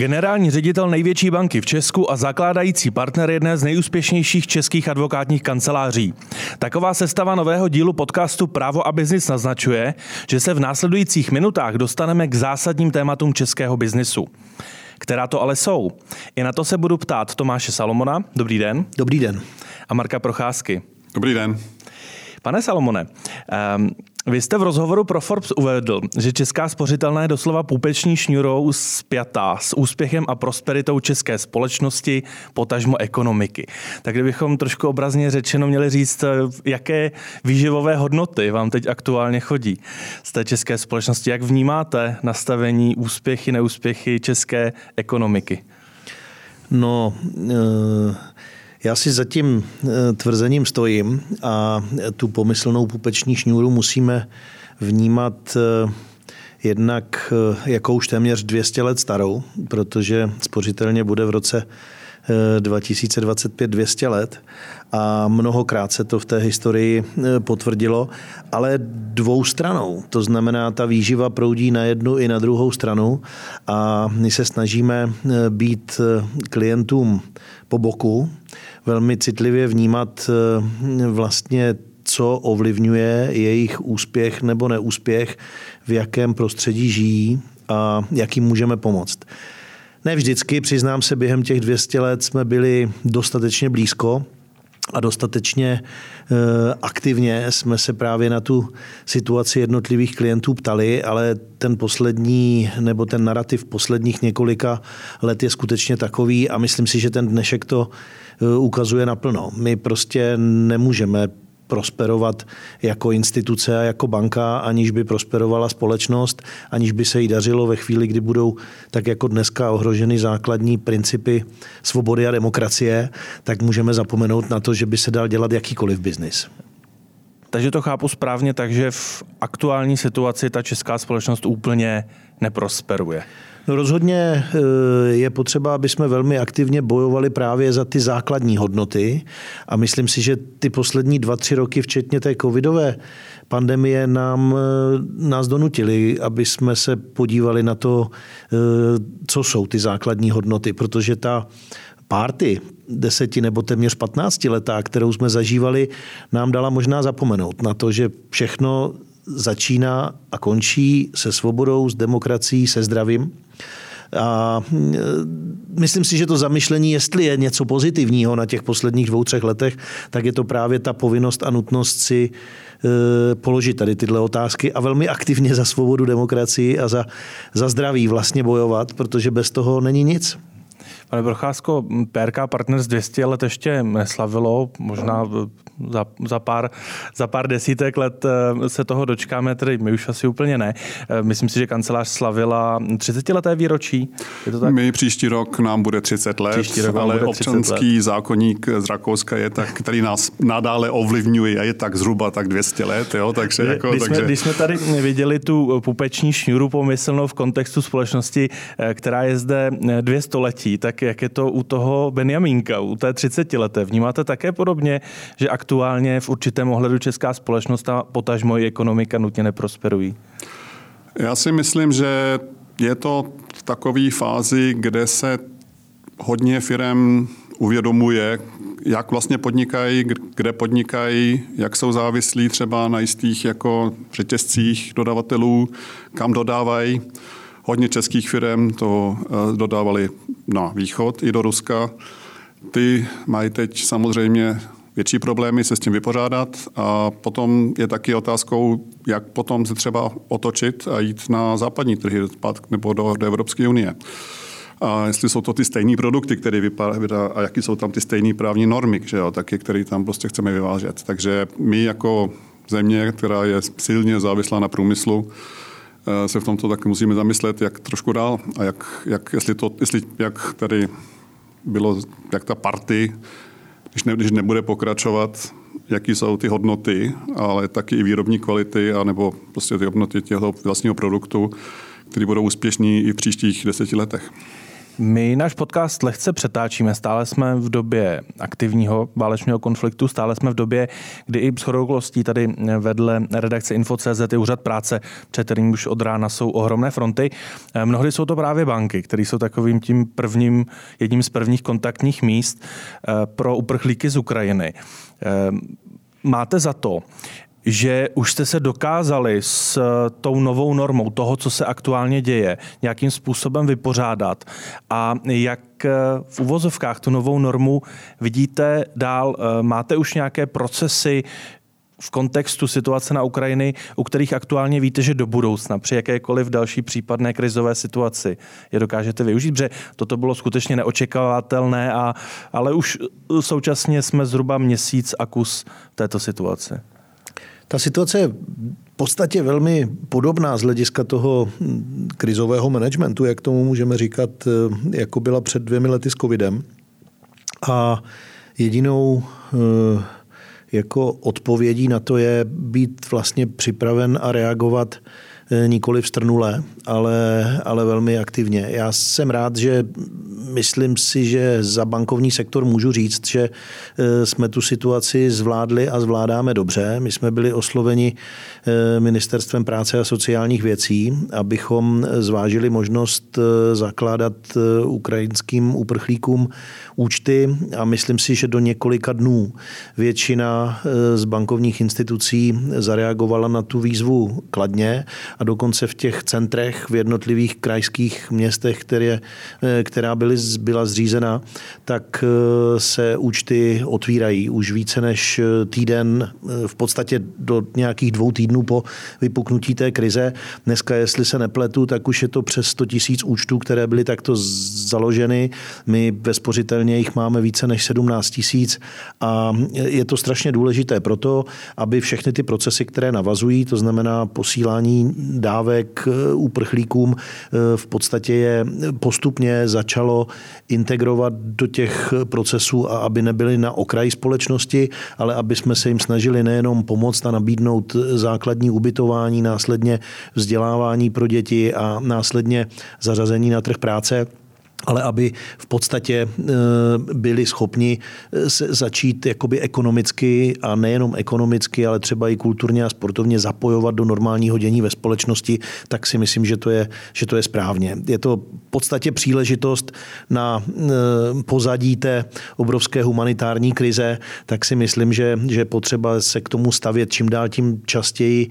Generální ředitel největší banky v Česku a zakládající partner jedné z nejúspěšnějších českých advokátních kanceláří. Taková sestava nového dílu podcastu Právo a biznis naznačuje, že se v následujících minutách dostaneme k zásadním tématům českého biznisu. Která to ale jsou? I na to se budu ptát Tomáše Salomona. Dobrý den. Dobrý den. A Marka Procházky. Dobrý den. Pane Salomone, um, vy jste v rozhovoru pro Forbes uvedl, že česká spořitelná je doslova půpeční šňurou spjatá s úspěchem a prosperitou české společnosti, potažmo ekonomiky. Tak kdybychom trošku obrazně řečeno měli říct, jaké výživové hodnoty vám teď aktuálně chodí z té české společnosti, jak vnímáte nastavení úspěchy, neúspěchy české ekonomiky? No, uh... Já si za tím eh, tvrzením stojím a tu pomyslnou pupeční šňůru musíme vnímat eh, jednak eh, jako už téměř 200 let starou, protože spořitelně bude v roce 2025 200 let a mnohokrát se to v té historii potvrdilo, ale dvou stranou. To znamená, ta výživa proudí na jednu i na druhou stranu a my se snažíme být klientům po boku, velmi citlivě vnímat eh, vlastně co ovlivňuje jejich úspěch nebo neúspěch, v jakém prostředí žijí a jak jim můžeme pomoct. Ne vždycky, přiznám se, během těch 200 let jsme byli dostatečně blízko a dostatečně eh, aktivně jsme se právě na tu situaci jednotlivých klientů ptali, ale ten poslední nebo ten narrativ posledních několika let je skutečně takový a myslím si, že ten dnešek to Eh, ukazuje naplno. My prostě nemůžeme prosperovat jako instituce a jako banka, aniž by prosperovala společnost, aniž by se jí dařilo ve chvíli, kdy budou tak jako dneska ohroženy základní principy svobody a demokracie, tak můžeme zapomenout na to, že by se dal dělat jakýkoliv biznis. Takže to chápu správně, takže v aktuální situaci ta česká společnost úplně neprosperuje. No rozhodně eh, je potřeba, aby jsme velmi aktivně bojovali právě za ty základní hodnoty a myslím si, že ty poslední dva, tři roky, včetně té covidové pandemie, nám, eh, nás donutili, aby jsme se podívali na to, eh, co jsou ty základní hodnoty, protože ta párty deseti nebo téměř 15 letá, kterou jsme zažívali, nám dala možná zapomenout na to, že všechno začíná a končí se svobodou, s demokracií, se zdravím. A e, myslím si, že to zamyšlení, jestli je něco pozitivního na těch posledních dvou, třech letech, tak je to právě ta povinnost a nutnost si e, položit tady tyhle otázky a velmi aktivně za svobodu, demokracii a za, za zdraví vlastně bojovat, protože bez toho není nic. Pane Procházko, PRK Partners 200 let ještě neslavilo, možná za, za, pár, za pár desítek let eh, se toho dočkáme, tedy my už asi úplně ne. Eh, myslím si, že kancelář slavila 30 leté výročí. Je to tak? My příští rok nám bude 30 let, příští rok ale bude 30 občanský let. zákonník z Rakouska je tak, který nás nadále ovlivňuje a je tak zhruba tak 200 let. Jo? Takže jako, když, takže... Jsme, když jsme tady viděli tu pupeční šňůru pomyslnou v kontextu společnosti, eh, která je zde dvě století, tak jak je to u toho Benjamínka, u té 30 leté? Vnímáte také podobně, že aktuálně v určitém ohledu česká společnost a potažmo i ekonomika nutně neprosperují? Já si myslím, že je to v takové fázi, kde se hodně firm uvědomuje, jak vlastně podnikají, kde podnikají, jak jsou závislí třeba na jistých jako řetězcích dodavatelů, kam dodávají. Hodně českých firm to eh, dodávali na východ i do Ruska. Ty mají teď samozřejmě větší problémy se s tím vypořádat a potom je taky otázkou, jak potom se třeba otočit a jít na západní trhy nebo do, do Evropské unie. A jestli jsou to ty stejné produkty, které vypadá, a jaký jsou tam ty stejné právní normy, že jo, taky, které tam prostě chceme vyvážet. Takže my jako země, která je silně závislá na průmyslu, se v tomto taky musíme zamyslet, jak trošku dál a jak, jak jestli to, jestli, jak tady bylo, jak ta party když, ne, když nebude pokračovat, jaký jsou ty hodnoty, ale taky i výrobní kvality, anebo prostě ty hodnoty těchto vlastního produktu, které budou úspěšní i v příštích deseti letech. My náš podcast lehce přetáčíme. Stále jsme v době aktivního válečného konfliktu, stále jsme v době, kdy i s tady vedle redakce Info.cz je úřad práce, před kterým už od rána jsou ohromné fronty. Mnohdy jsou to právě banky, které jsou takovým tím prvním, jedním z prvních kontaktních míst eh, pro uprchlíky z Ukrajiny. Eh, máte za to, že už jste se dokázali s eh, tou novou normou toho, co se aktuálně děje, nějakým způsobem vypořádat a jak eh, v uvozovkách tu novou normu vidíte dál? Eh, máte už nějaké procesy, v kontextu situace na Ukrajiny, u kterých aktuálně víte, že do budoucna při jakékoliv další případné krizové situaci je dokážete využít, protože toto bylo skutečně neočekávatelné, a, ale už současně jsme zhruba měsíc a kus této situace. Ta situace je v podstatě velmi podobná z hlediska toho krizového managementu, jak tomu můžeme říkat, eh, jako byla před dvěmi lety s covidem. A jedinou eh, jako odpovědí na to je být vlastně připraven a reagovat nikoli vstrnulé, ale, ale velmi aktivně. Já jsem rád, že myslím si, že za bankovní sektor můžu říct, že eh, jsme tu situaci zvládli a zvládáme dobře. My jsme byli osloveni eh, ministerstvem práce a sociálních věcí, abychom zvážili možnost zakládat ukrajinským uprchlíkům účty a myslím si, že do několika dnů většina z bankovních institucí zareagovala na tu výzvu kladně a dokonce v těch centrech v jednotlivých krajských městech, které, eh, která byly, byla zřízena, tak eh, se účty otvírají už více než eh, týden, v podstatě do nějakých dvou týdnů po vypuknutí té krize. Dneska, jestli se nepletu, tak už je to přes 100 tisíc účtů, které byly takto založeny. My ve spořitelně jich máme více než 17 tisíc a je to strašně důležité proto, aby všechny ty procesy, které navazují, to znamená posílání dávek eh, uprchlíkům eh, v podstatě je postupně začalo integrovat do těch procesů a aby nebyli na okraji společnosti, ale aby jsme se jim snažili nejenom pomoct a nabídnout základní ubytování, následně vzdělávání pro děti a následně zařazení na trh práce, ale aby v podstatě eh, byli schopni eh, se začít jakoby ekonomicky a nejenom ekonomicky, ale třeba i kulturně a sportovně zapojovat do normálního dění ve společnosti, tak si myslím, že to je, že to je správně. Je to v podstatě příležitost na eh, pozadí té obrovské humanitární krize, tak si myslím, že, že potřeba se k tomu stavět čím dál tím častěji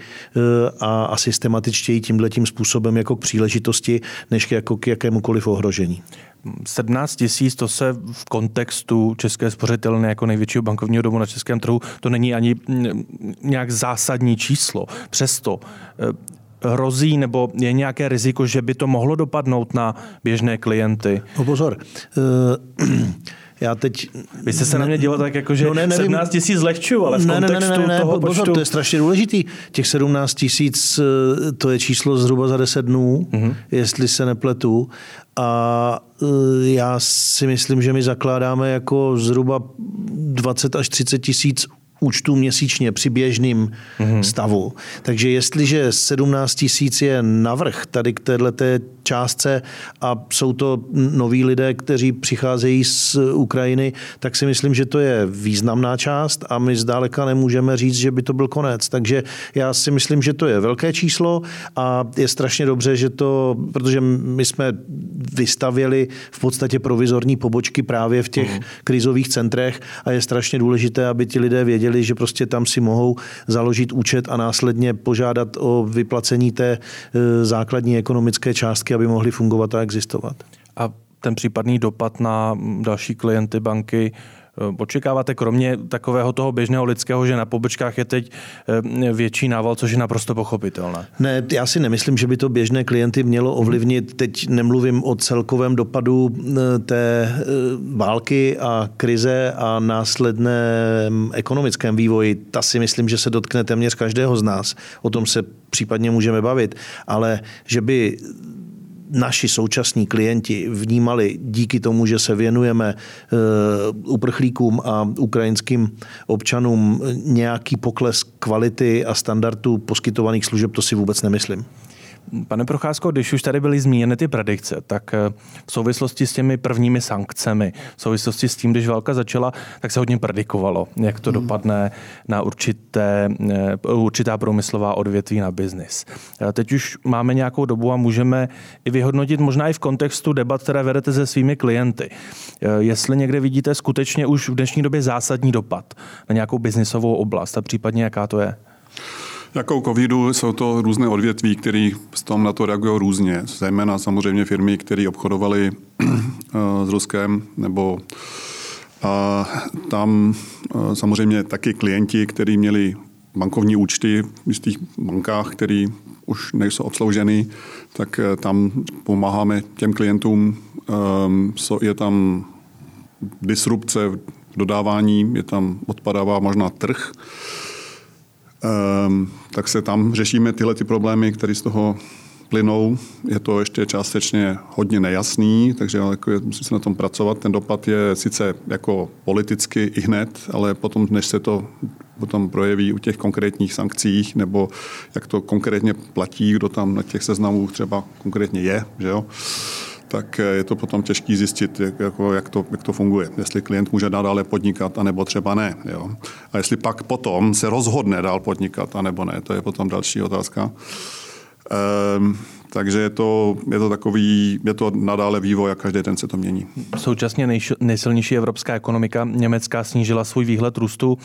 a, a systematičtěji tímhle tím způsobem jako k příležitosti, než jako k jakémukoliv ohrožení. 17 tisíc, to se v kontextu České spořitelny jako největšího bankovního domu na českém trhu, to není ani nějak zásadní číslo. Přesto eh, hrozí nebo je nějaké riziko, že by to mohlo dopadnout na běžné klienty? No pozor, uh, já teď... Vy jste se ne, na mě díval tak jako, že no ne, nevím, 17 tisíc zlehčuju, ale v ne, kontextu ne, ne, ne, ne, toho pozor, počtu... to je strašně důležitý. Těch 17 tisíc, eh, to je číslo zhruba za 10 dnů, mm-hmm. jestli se nepletu. A eh, já si myslím, že my zakládáme jako zhruba 20 až 30 tisíc účtů měsíčně při běžném mm-hmm. stavu. Takže jestliže 17 tisíc je navrh tady k této částce a jsou to noví lidé, kteří přicházejí z Ukrajiny, tak si myslím, že to je významná část a my zdáleka nemůžeme říct, že by to byl konec. Takže já si myslím, že to je velké číslo a je strašně dobře, že to, protože my jsme vystavěli v podstatě provizorní pobočky právě v těch mm. krizových centrech a je strašně důležité, aby ti lidé věděli, že prostě tam si mohou založit účet a následně požádat o vyplacení té e, základní ekonomické částky, aby mohly fungovat a existovat. A ten případný dopad na další klienty banky očekáváte kromě takového toho běžného lidského, že na pobočkách je teď eh, větší nával, což je naprosto pochopitelné? Ne, já si nemyslím, že by to běžné klienty mělo ovlivnit. Teď nemluvím o celkovém dopadu eh, té války a krize a následném ekonomickém vývoji. Ta si myslím, že se dotkne téměř každého z nás. O tom se případně můžeme bavit. Ale že by naši současní klienti vnímali díky tomu, že se věnujeme eh, uprchlíkům a ukrajinským občanům nějaký pokles kvality a standardů poskytovaných služeb, to si vůbec nemyslím. Pane Procházko, když už tady byly zmíněny ty predikce, tak eh, v souvislosti s těmi prvními sankcemi, v souvislosti s tím, když válka začala, tak se hodně predikovalo, jak to hmm. dopadne na určité, eh, určitá průmyslová odvětví na biznis. Teď už máme nějakou dobu a můžeme i vyhodnotit možná i v kontextu debat, které vedete se svými klienty. Jestli někde vidíte skutečně už v dnešní době zásadní dopad na nějakou biznisovou oblast a případně jaká to je? Jako covidu jsou to různé odvětví, které s tom na to reagují různě. Zejména samozřejmě firmy, které obchodovaly eh, s Ruskem, nebo a tam eh, samozřejmě taky klienti, kteří měli bankovní účty v jistých bankách, které už nejsou obslouženy, tak eh, tam pomáháme těm klientům. Ehm, je tam disrupce v dodávání, je tam odpadává možná trh tak se tam řešíme tyhle ty problémy, které z toho plynou. Je to ještě částečně hodně nejasný, takže jako musí se na tom pracovat. Ten dopad je sice jako politicky i hned, ale potom, než se to potom projeví u těch konkrétních sankcích, nebo jak to konkrétně platí, kdo tam na těch seznamů třeba konkrétně je, že jo, tak je to potom těžké zjistit, jak, jako, jak, to, jak to funguje. Jestli klient může nadále podnikat, anebo třeba ne. Jo. A jestli pak potom se rozhodne dál podnikat, anebo ne, to je potom další otázka. Ehm, takže je to, je to takový, je to nadále vývoj a každý den se to mění. Současně nejš, nejsilnější evropská ekonomika Německá snížila svůj výhled růstu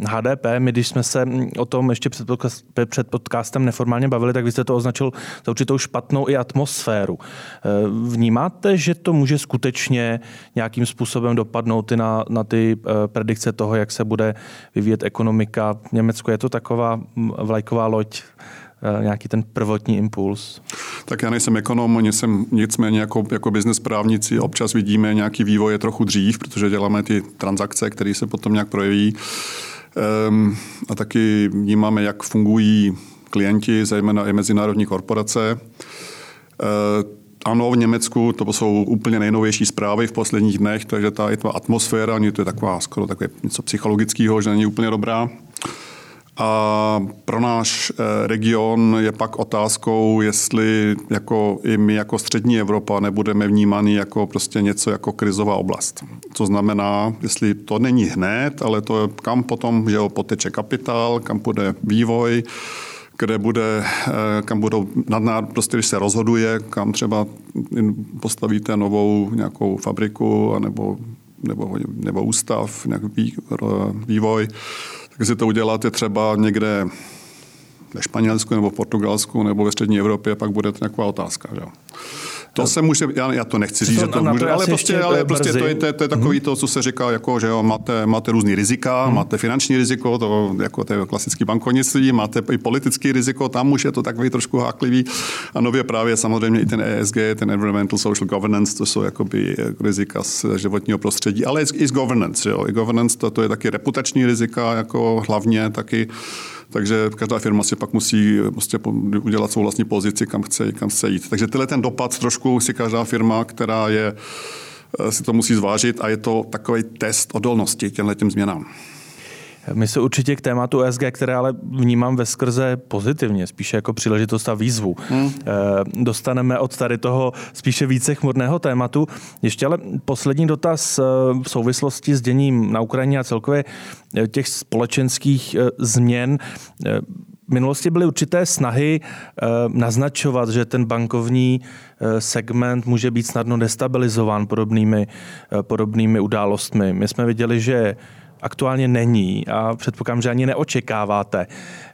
HDP. Ehm, My, když jsme se o tom ještě před, podcast, před podcastem neformálně bavili, tak vy jste to označil za určitou špatnou i atmosféru. Ehm, vnímáte, že to může skutečně nějakým způsobem dopadnout i na, na ty eh, predikce toho, jak se bude vyvíjet ekonomika v Německu? Je to taková vlajková loď Eh, nějaký ten prvotní impuls? Tak já nejsem ekonom, jsem nicméně jako, jako business právníci občas vidíme nějaký vývoj je trochu dřív, protože děláme ty transakce, které se potom nějak projeví. Um, a taky vnímáme, jak fungují klienti, zejména i mezinárodní korporace. Uh, ano, v Německu to jsou úplně nejnovější zprávy v posledních dnech, takže ta, ta atmosféra, to je taková skoro takové něco psychologického, že není úplně dobrá. A pro náš eh, region je pak otázkou, jestli jako i my jako střední Evropa nebudeme vnímáni jako prostě něco jako krizová oblast. Co znamená, jestli to není hned, ale to je, kam potom že jo, poteče kapitál, kam bude vývoj, kde bude, eh, kam budou nadnád, prostě když se rozhoduje, kam třeba postavíte novou nějakou fabriku nebo, nebo, nebo ústav, nějaký vývoj, tak si to uděláte třeba někde ve Španělsku nebo v Portugalsku nebo ve střední Evropě, pak bude to nějaká otázka. Že? To se může, já, já to nechci říct, to, že to může, ale prostě, ale prostě to, je, to, to je takový mm-hmm. to, co se říká, jako, že jo, máte, máte různý rizika, mm-hmm. máte finanční riziko, to, jako to je klasický bankovnictví, máte i politický riziko, tam už je to takový trošku háklivý. A nově právě samozřejmě i ten ESG, ten Environmental Social Governance, to jsou jakoby rizika z životního prostředí, ale i z governance. Jo. I governance to, to je taky reputační rizika, jako hlavně taky takže každá firma si pak musí prostě udělat svou vlastní pozici, kam chce, kam chce jít. Takže tyhle ten dopad trošku si každá firma, která je, eh, si to musí zvážit a je to takový test odolnosti těmhle těm změnám. My se určitě k tématu ESG, které ale vnímám ve skrze pozitivně, spíše jako příležitost a výzvu. Hmm. Eh, dostaneme od tady toho spíše více chmurného tématu. Ještě ale poslední dotaz eh, v souvislosti s děním na Ukrajině a celkově eh, těch společenských změn. V minulosti byly určité snahy naznačovat, že ten bankovní segment může být snadno destabilizován podobnými, podobnými událostmi. My jsme viděli, že aktuálně není a předpokládám, že ani neočekáváte,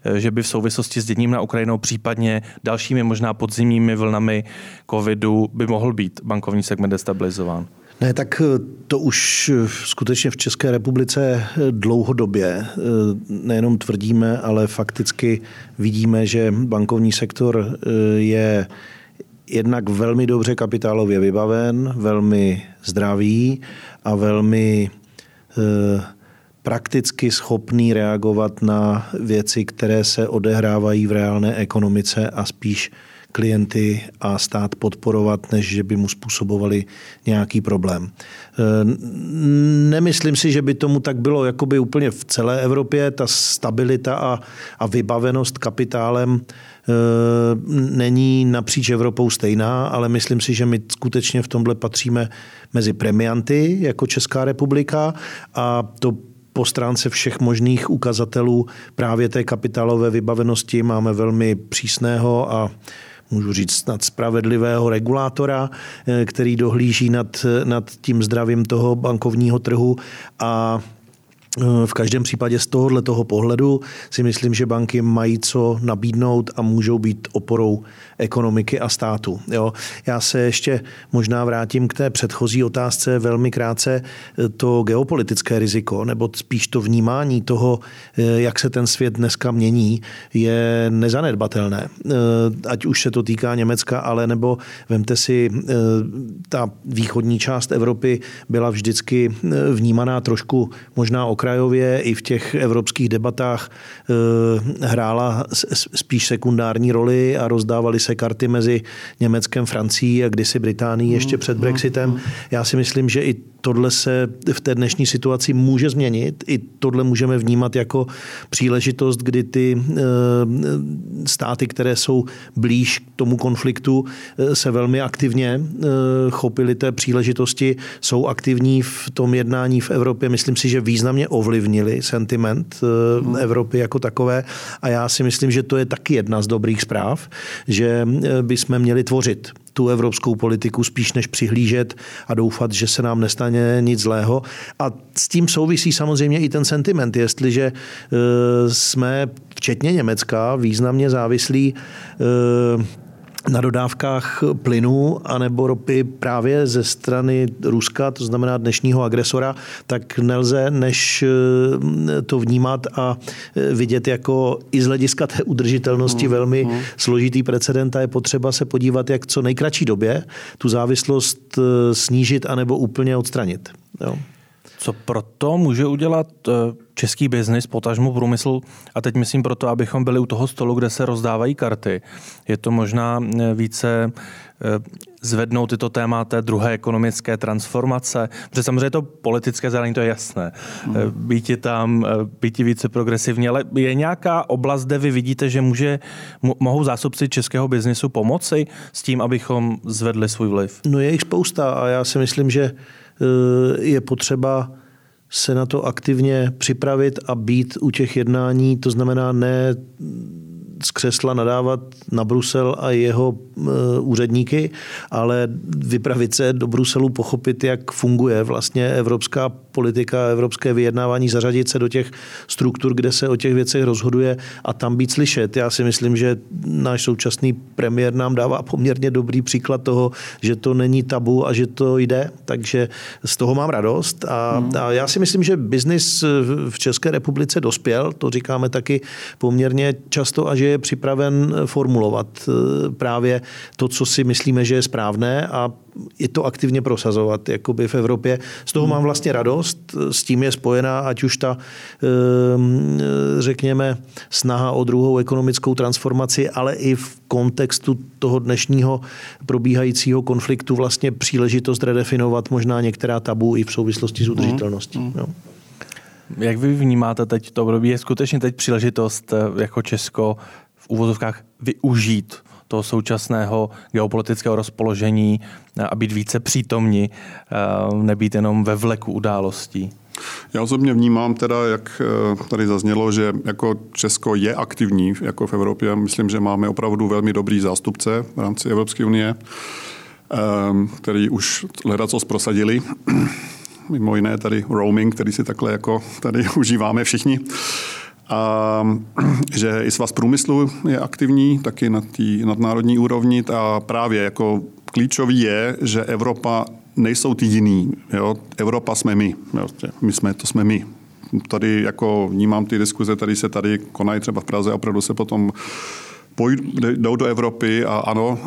eh, že by v souvislosti s děním na Ukrajinou, případně dalšími možná podzimními vlnami covidu by mohl být bankovní segment destabilizován. Ne, tak eh, to už eh, skutečně v České republice dlouhodobě nejenom tvrdíme, ale fakticky vidíme, že bankovní sektor je jednak velmi dobře kapitálově vybaven, velmi zdravý a velmi prakticky schopný reagovat na věci, které se odehrávají v reálné ekonomice a spíš klienty a stát podporovat, než že by mu způsobovali nějaký problém. Nemyslím si, že by tomu tak bylo jakoby úplně v celé Evropě. Ta stabilita a, a vybavenost kapitálem není napříč Evropou stejná, ale myslím si, že my skutečně v tomhle patříme mezi premianty jako Česká republika a to po stránce všech možných ukazatelů právě té kapitálové vybavenosti. Máme velmi přísného a můžu říct snad spravedlivého regulátora, eh, který dohlíží nad, nad tím zdravím toho bankovního trhu. A Eh, v každém případě z tohohle toho pohledu si myslím, že banky mají co nabídnout a můžou být oporou ekonomiky a státu. Jo. Já se ještě možná vrátím k té předchozí otázce velmi krátce. Eh, to geopolitické riziko, nebo spíš to vnímání toho, eh, jak se ten svět dneska mění, je nezanedbatelné. Ať už se to týká Německa, ale nebo vemte si, ta východní část Evropy byla vždycky vnímaná trošku možná okrajově i v těch evropských debatách eh, hrála spíš sekundární roli a rozdávaly se karty mezi Německem, Francií a kdysi Británií ještě před mm, Brexitem. Mm. Já si myslím, že i tohle se v té dnešní situaci může změnit. I tohle můžeme vnímat jako příležitost, kdy ty eh, státy, které jsou blíž k tomu konfliktu, eh, se velmi aktivně chopily té příležitosti, jsou aktivní v tom jednání v Evropě. Myslím si, že významně ovlivnili sentiment hmm. Evropy jako takové a já si myslím, že to je taky jedna z dobrých zpráv, že eh, bychom měli tvořit tu evropskou politiku spíš než přihlížet a doufat, že se nám nestane nic zlého. A s tím souvisí samozřejmě i ten sentiment, jestliže eh, jsme, včetně Německa, významně závislí na dodávkách plynu anebo ropy právě ze strany Ruska, to znamená dnešního agresora, tak nelze než eh, to vnímat a eh, vidět jako i z hlediska té udržitelnosti mm, velmi mm. složitý precedent a je potřeba se podívat, jak co nejkratší době tu závislost eh, snížit anebo úplně odstranit. Jo. Co proto může udělat český biznis, potažmu průmysl, a teď myslím proto, abychom byli u toho stolu, kde se rozdávají karty. Je to možná eh, více eh, zvednout tyto téma té druhé ekonomické transformace, protože samozřejmě to politické zelení, to je jasné. Mm. Býti tam, býti více progresivní, ale je nějaká oblast, kde vy vidíte, že může, mohou zásobci českého biznisu pomoci s tím, abychom zvedli svůj vliv? No je jich spousta a já si myslím, že Eh, je potřeba se na to aktivně připravit a být u těch jednání, to znamená ne z křesla nadávat na Brusel a jeho e, úředníky, ale vypravit se do Bruselu, pochopit, jak funguje vlastně evropská politika, evropské vyjednávání, zařadit se do těch struktur, kde se o těch věcech rozhoduje a tam být slyšet. Já si myslím, že náš současný premiér nám dává poměrně dobrý příklad toho, že to není tabu a že to jde, takže z toho mám radost a, hmm. a já si myslím, že biznis v České republice dospěl, to říkáme taky poměrně často a že je připraven formulovat eh, právě to, co si myslíme, že je správné a je to aktivně prosazovat jakoby v Evropě. Z toho mám vlastně radost, s tím je spojená ať už ta, ehm, řekněme, snaha o druhou ekonomickou transformaci, ale i v kontextu toho dnešního probíhajícího konfliktu vlastně příležitost redefinovat možná některá tabu i v souvislosti s mhm. udržitelností. Mm. Jo. Jak vy vnímáte teď to období? Je skutečně teď příležitost eh, jako Česko v úvozovkách využít toho současného geopolitického rozpoložení eh, a být více přítomní, eh, nebýt jenom ve vleku událostí? Já osobně vnímám teda, jak tady zaznělo, že jako Česko je aktivní jako v Evropě. Myslím, že máme opravdu velmi dobrý zástupce v rámci Evropské unie, který už hledat co prosadili mimo jiné tady roaming, který si takhle jako tady užíváme všichni. A že i svaz průmyslu je aktivní, taky na té nadnárodní úrovni a právě jako klíčový je, že Evropa nejsou ty jiný. Jo? Evropa jsme my. Jo? My jsme, to jsme my. Tady jako vnímám ty diskuze, tady se tady konají třeba v Praze, opravdu se potom jdou do Evropy a ano,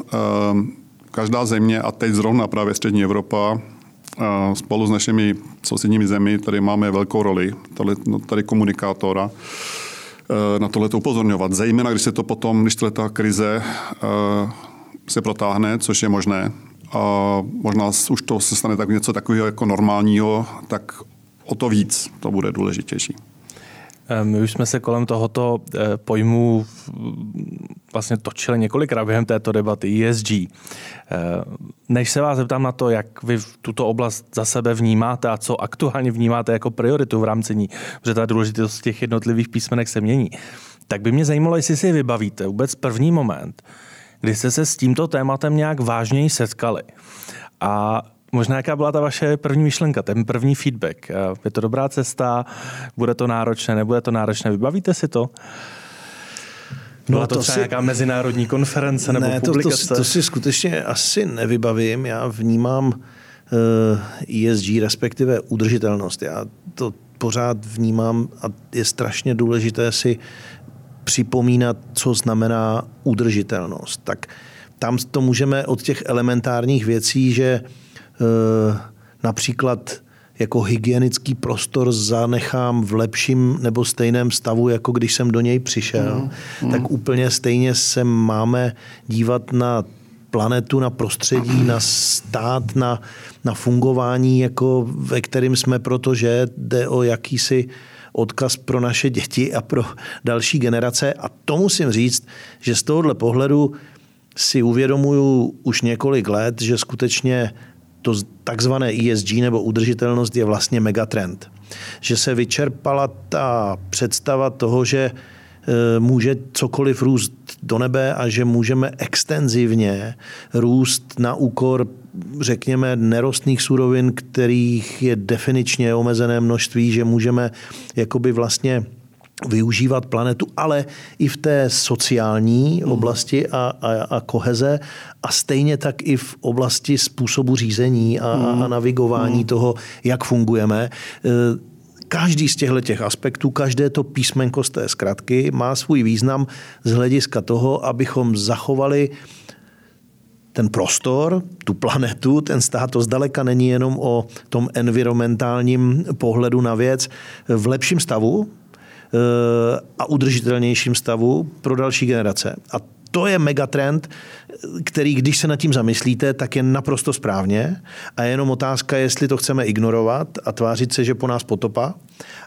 ehm, každá země, a teď zrovna právě střední Evropa, spolu s našimi sousedními zemi tady máme velkou roli, tady, no, tady komunikátora, e, na tohle to upozorňovat. Zejména, když se to potom, když ta krize e, se protáhne, což je možné, a možná už to se stane tak něco takového jako normálního, tak o to víc to bude důležitější. My už jsme se kolem tohoto eh, pojmu vlastně točili několikrát během této debaty ESG. Eh, než se vás zeptám na to, jak vy tuto oblast za sebe vnímáte a co aktuálně vnímáte jako prioritu v rámci ní, protože ta důležitost těch jednotlivých písmenek se mění, tak by mě zajímalo, jestli si vybavíte vůbec první moment, kdy jste se s tímto tématem nějak vážněji setkali. A Možná jaká byla ta vaše první myšlenka, ten první feedback? Je to dobrá cesta, bude to náročné, nebude to náročné, vybavíte si to? Byla no, to, to třeba si... nějaká mezinárodní konference nebo ne, publikace? To, to, to si skutečně asi nevybavím. Já vnímám uh, eh, ESG, respektive udržitelnost. Já to pořád vnímám a je strašně důležité si připomínat, co znamená udržitelnost. Tak tam to můžeme od těch elementárních věcí, že Eh, například jako hygienický prostor zanechám v lepším nebo stejném stavu, jako když jsem do něj přišel, mm, mm. tak úplně stejně se máme dívat na planetu, na prostředí, na stát, na, na fungování, jako ve kterým jsme, protože jde o jakýsi odkaz pro naše děti a pro další generace. A to musím říct, že z tohohle pohledu si uvědomuju už několik let, že skutečně to takzvané ESG nebo udržitelnost je vlastně megatrend. Že se vyčerpala ta představa toho, že e, může cokoliv růst do nebe a že můžeme extenzivně růst na úkor, řekněme, nerostných surovin, kterých je definičně omezené množství, že můžeme jakoby vlastně využívat planetu, ale i v té sociální hmm. oblasti a, a, a koheze a stejně tak i v oblasti způsobu řízení a, a hmm. navigování hmm. toho, jak fungujeme. E, každý z těchto těch aspektů, každé to písmenko z té zkratky má svůj význam z hlediska toho, abychom zachovali ten prostor, tu planetu, ten stát, to zdaleka není jenom o tom environmentálním pohledu na věc v lepším stavu, a udržitelnějším stavu pro další generace. A to je megatrend, který, když se nad tím zamyslíte, tak je naprosto správně. A je jenom otázka, jestli to chceme ignorovat a tvářit se, že po nás potopa,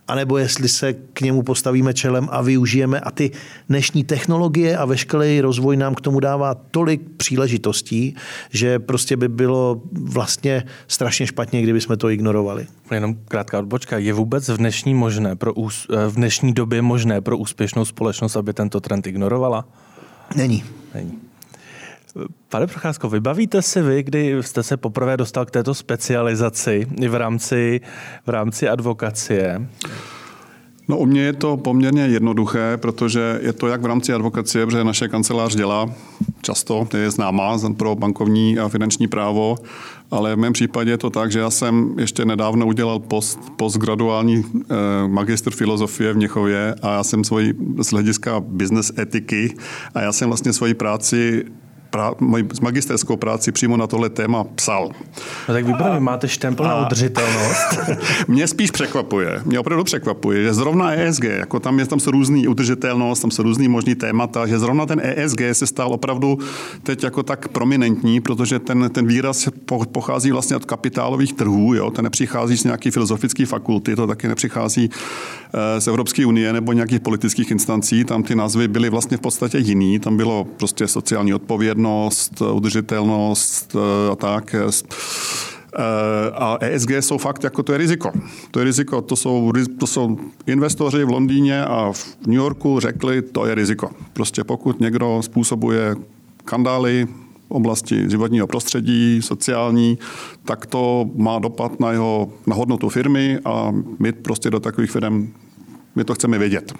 anebo jestli se k němu postavíme čelem a využijeme. A ty dnešní technologie a veškerý rozvoj nám k tomu dává tolik příležitostí, že prostě by bylo vlastně strašně špatně, kdyby jsme to ignorovali. Jenom krátká odbočka. Je vůbec v dnešní, možné pro, v dnešní době možné pro úspěšnou společnost, aby tento trend ignorovala? Není. Není. Pane Procházko, vybavíte si vy, kdy jste se poprvé dostal k této specializaci v rámci, v rámci advokacie? No u mě je to poměrně jednoduché, protože je to jak v rámci advokacie, protože naše kancelář dělá často, je známá pro bankovní a finanční právo, ale v mém případě je to tak, že já jsem ještě nedávno udělal post, postgraduální eh, magistr filozofie v Měchově a já jsem svoji z hlediska business etiky a já jsem vlastně svoji práci prá, moji magisterskou práci přímo na tohle téma psal. No tak výborně, máte štempel na udržitelnost. mě spíš překvapuje, mě opravdu překvapuje, že zrovna ESG, jako tam je tam se různý udržitelnost, tam jsou různý možný témata, že zrovna ten ESG se stal opravdu teď jako tak prominentní, protože ten, ten výraz pochází vlastně od kapitálových trhů, jo? ten nepřichází z nějaké filozofické fakulty, to taky nepřichází eh, z Evropské unie nebo nějakých politických instancí, tam ty názvy byly vlastně v podstatě jiný, tam bylo prostě sociální odpovědnost, odpovědnost, udržitelnost eh, a tak. Eh, a ESG jsou fakt jako to je riziko. To je riziko, to jsou, to jsou investoři v Londýně a v New Yorku řekli, to je riziko. Prostě pokud někdo způsobuje kandály v oblasti životního prostředí, sociální, tak to má dopad na jeho na hodnotu firmy a my prostě do takových firm my to chceme vědět.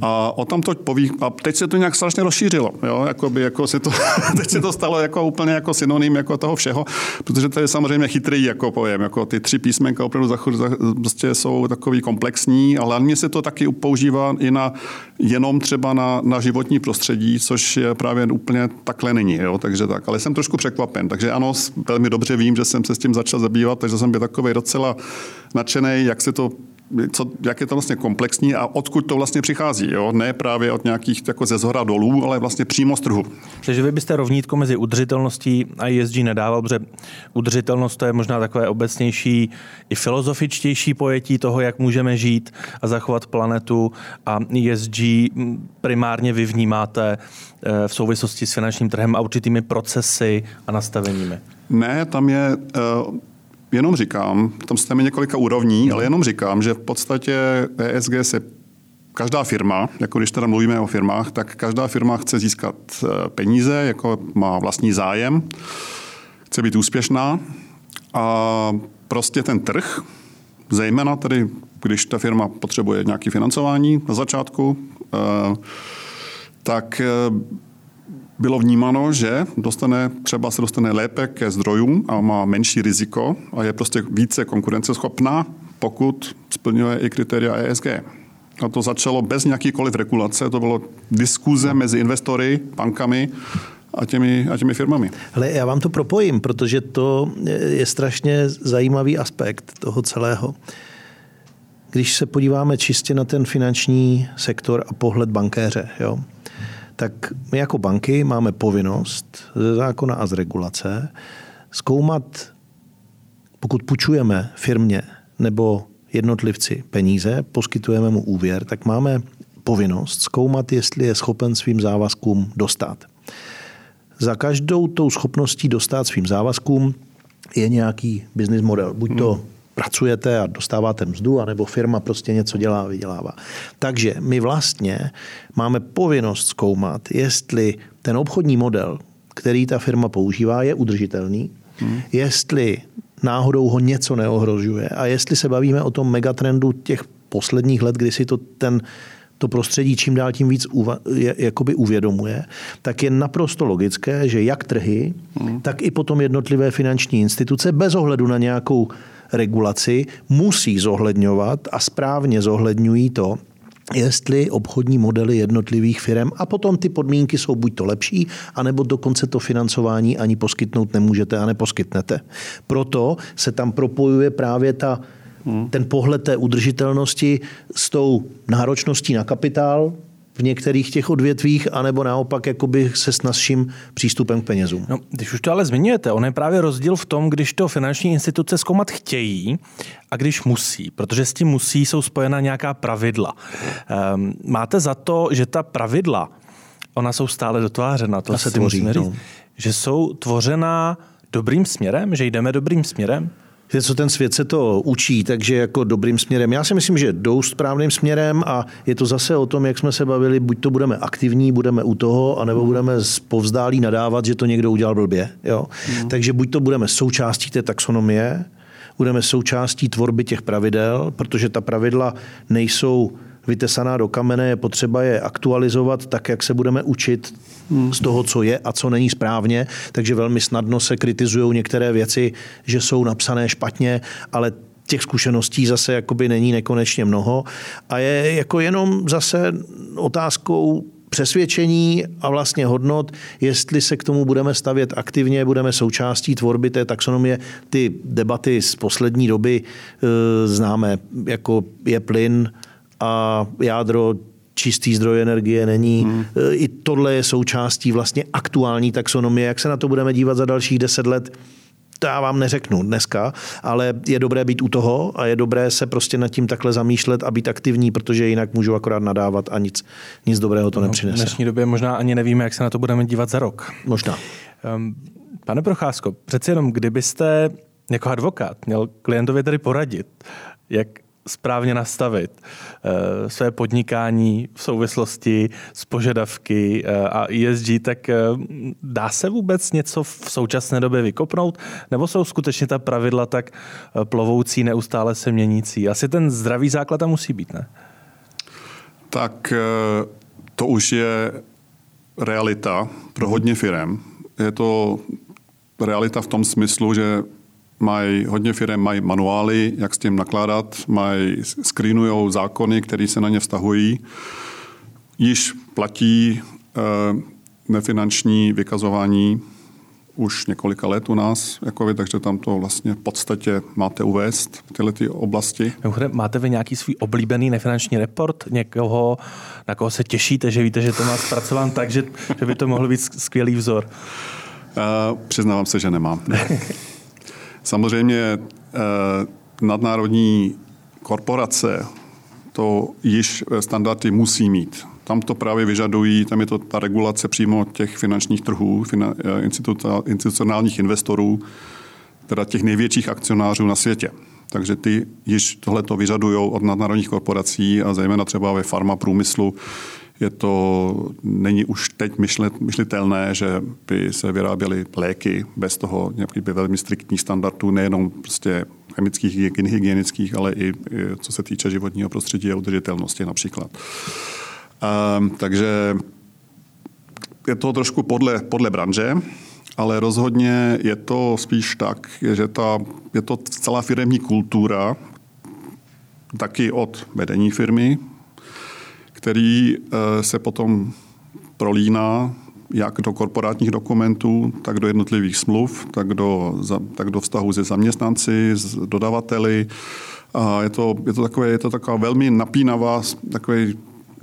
A o tom to poví, a teď se to nějak strašně rozšířilo, jo? Jakoby, jako se to, teď se to stalo jako úplně jako synonym jako toho všeho, protože to je samozřejmě chytrý jako pojem, jako ty tři písmenka opravdu za, za, prostě jsou takový komplexní, ale hlavně se to taky používá i na jenom třeba na, na životní prostředí, což je právě úplně takhle není, jo? takže tak, ale jsem trošku překvapen, takže ano, velmi dobře vím, že jsem se s tím začal zabývat, takže jsem byl takový docela nadšený, jak se to co, jak je to vlastně komplexní a odkud to vlastně přichází. Jo? Ne právě od nějakých jako ze zhora dolů, ale vlastně přímo z trhu. Takže vy byste rovnítko mezi udržitelností a ESG nedával, protože udržitelnost to je možná takové obecnější i filozofičtější pojetí toho, jak můžeme žít a zachovat planetu a ESG primárně vy vnímáte eh, v souvislosti s finančním trhem a určitými procesy a nastaveními. Ne, tam je uh jenom říkám, tom systému několika úrovní, ale jenom říkám, že v podstatě ESG se každá firma, jako když teda mluvíme o firmách, tak každá firma chce získat eh, peníze, jako má vlastní zájem, chce být úspěšná a prostě ten trh, zejména tedy, když ta firma potřebuje nějaké financování na začátku, eh, tak eh, bylo vnímáno, že dostane, třeba se dostane lépe ke zdrojům a má menší riziko a je prostě více konkurenceschopná, pokud splňuje i kritéria ESG. A to začalo bez nějakýkoliv regulace, to bylo diskuze mezi investory, bankami a těmi, a těmi firmami. Ale já vám to propojím, protože to je strašně zajímavý aspekt toho celého. Když se podíváme čistě na ten finanční sektor a pohled bankéře, jo, tak my jako banky máme povinnost ze zákona a z regulace zkoumat, pokud půjčujeme firmě nebo jednotlivci peníze, poskytujeme mu úvěr, tak máme povinnost zkoumat, jestli je schopen svým závazkům dostat. Za každou tou schopností dostat svým závazkům je nějaký business model. Buď to hmm pracujete a dostáváte mzdu, anebo firma prostě něco dělá a vydělává. Takže my vlastně máme povinnost zkoumat, jestli ten obchodní model, který ta firma používá, je udržitelný, hmm. jestli náhodou ho něco neohrožuje a jestli se bavíme o tom megatrendu těch posledních let, kdy si to ten to prostředí čím dál tím víc uva, je, jakoby uvědomuje, tak je naprosto logické, že jak trhy, hmm. tak i potom jednotlivé finanční instituce bez ohledu na nějakou regulaci musí zohledňovat a správně zohledňují to, jestli obchodní modely jednotlivých firm a potom ty podmínky jsou buď to lepší, anebo dokonce to financování ani poskytnout nemůžete a neposkytnete. Proto se tam propojuje právě ta, hmm. ten pohled té udržitelnosti s tou náročností na kapitál, v některých těch odvětvích, anebo naopak jakoby se snazším přístupem k penězům. No, když už to ale zmiňujete, on je právě rozdíl v tom, když to finanční instituce zkoumat chtějí a když musí, protože s tím musí jsou spojena nějaká pravidla. Um, máte za to, že ta pravidla, ona jsou stále dotvářena, to se tvoří, no. že jsou tvořená dobrým směrem, že jdeme dobrým směrem? Že co ten svět se to učí, takže jako dobrým směrem. Já si myslím, že jdou správným směrem a je to zase o tom, jak jsme se bavili, buď to budeme aktivní, budeme u toho, anebo budeme z povzdálí nadávat, že to někdo udělal blbě. Jo? Mm. Takže buď to budeme součástí té taxonomie, budeme součástí tvorby těch pravidel, protože ta pravidla nejsou vytesaná do kamene, je potřeba je aktualizovat tak, jak se budeme učit hmm. z toho, co je a co není správně. Takže velmi snadno se kritizují některé věci, že jsou napsané špatně, ale těch zkušeností zase jakoby není nekonečně mnoho a je jako jenom zase otázkou přesvědčení a vlastně hodnot, jestli se k tomu budeme stavět aktivně, budeme součástí tvorby té taxonomie. Ty debaty z poslední doby e, známe, jako je plyn, a jádro čistý zdroj energie není. Hmm. I tohle je součástí vlastně aktuální taxonomie. Jak se na to budeme dívat za dalších deset let, to já vám neřeknu dneska, ale je dobré být u toho a je dobré se prostě nad tím takhle zamýšlet a být aktivní, protože jinak můžu akorát nadávat a nic, nic dobrého to no, nepřinese. V dnešní době možná ani nevíme, jak se na to budeme dívat za rok. Možná. Um, pane Procházko, přeci jenom kdybyste jako advokát měl klientovi tedy poradit, jak správně nastavit eh, své podnikání v souvislosti s požadavky eh, a ESG, tak eh, dá se vůbec něco v současné době vykopnout? Nebo jsou skutečně ta pravidla tak plovoucí, neustále se měnící? Asi ten zdravý základ tam musí být, ne? Tak to už je realita pro hodně firm. Je to realita v tom smyslu, že mají, hodně firm mají manuály, jak s tím nakládat, mají, screenují zákony, které se na ně vztahují. Již platí e, nefinanční vykazování už několika let u nás, jako vy, takže tam to vlastně v podstatě máte uvést, tyhle ty oblasti. Máte vy nějaký svůj oblíbený nefinanční report, někoho, na koho se těšíte, že víte, že to má zpracován tak, že, že by to mohl být skvělý vzor? Uh, přiznávám se, že nemám. Samozřejmě uh, nadnárodní korporace to již standardy musí mít. Tam to právě vyžadují, tam je to ta regulace přímo těch finančních trhů, eh, institucionálních investorů, teda těch největších akcionářů na světě. Takže ty již tohle to vyžadují od nadnárodních korporací a zejména třeba ve farma průmyslu je to, není už teď myšlitelné, že by se vyráběly léky bez toho nějakých by velmi striktních standardů, nejenom prostě chemických, hygienických, ale i, i co se týče životního prostředí a udržitelnosti například. Um, takže je to trošku podle, podle branže, ale rozhodně je to spíš tak, že ta, je to celá firmní kultura, taky od vedení firmy, který eh, se potom prolíná jak do korporátních dokumentů, tak do jednotlivých smluv, tak do, tak do vztahu se zaměstnanci, s dodavateli. A je to, je to, takové, je to taková velmi napínavá takový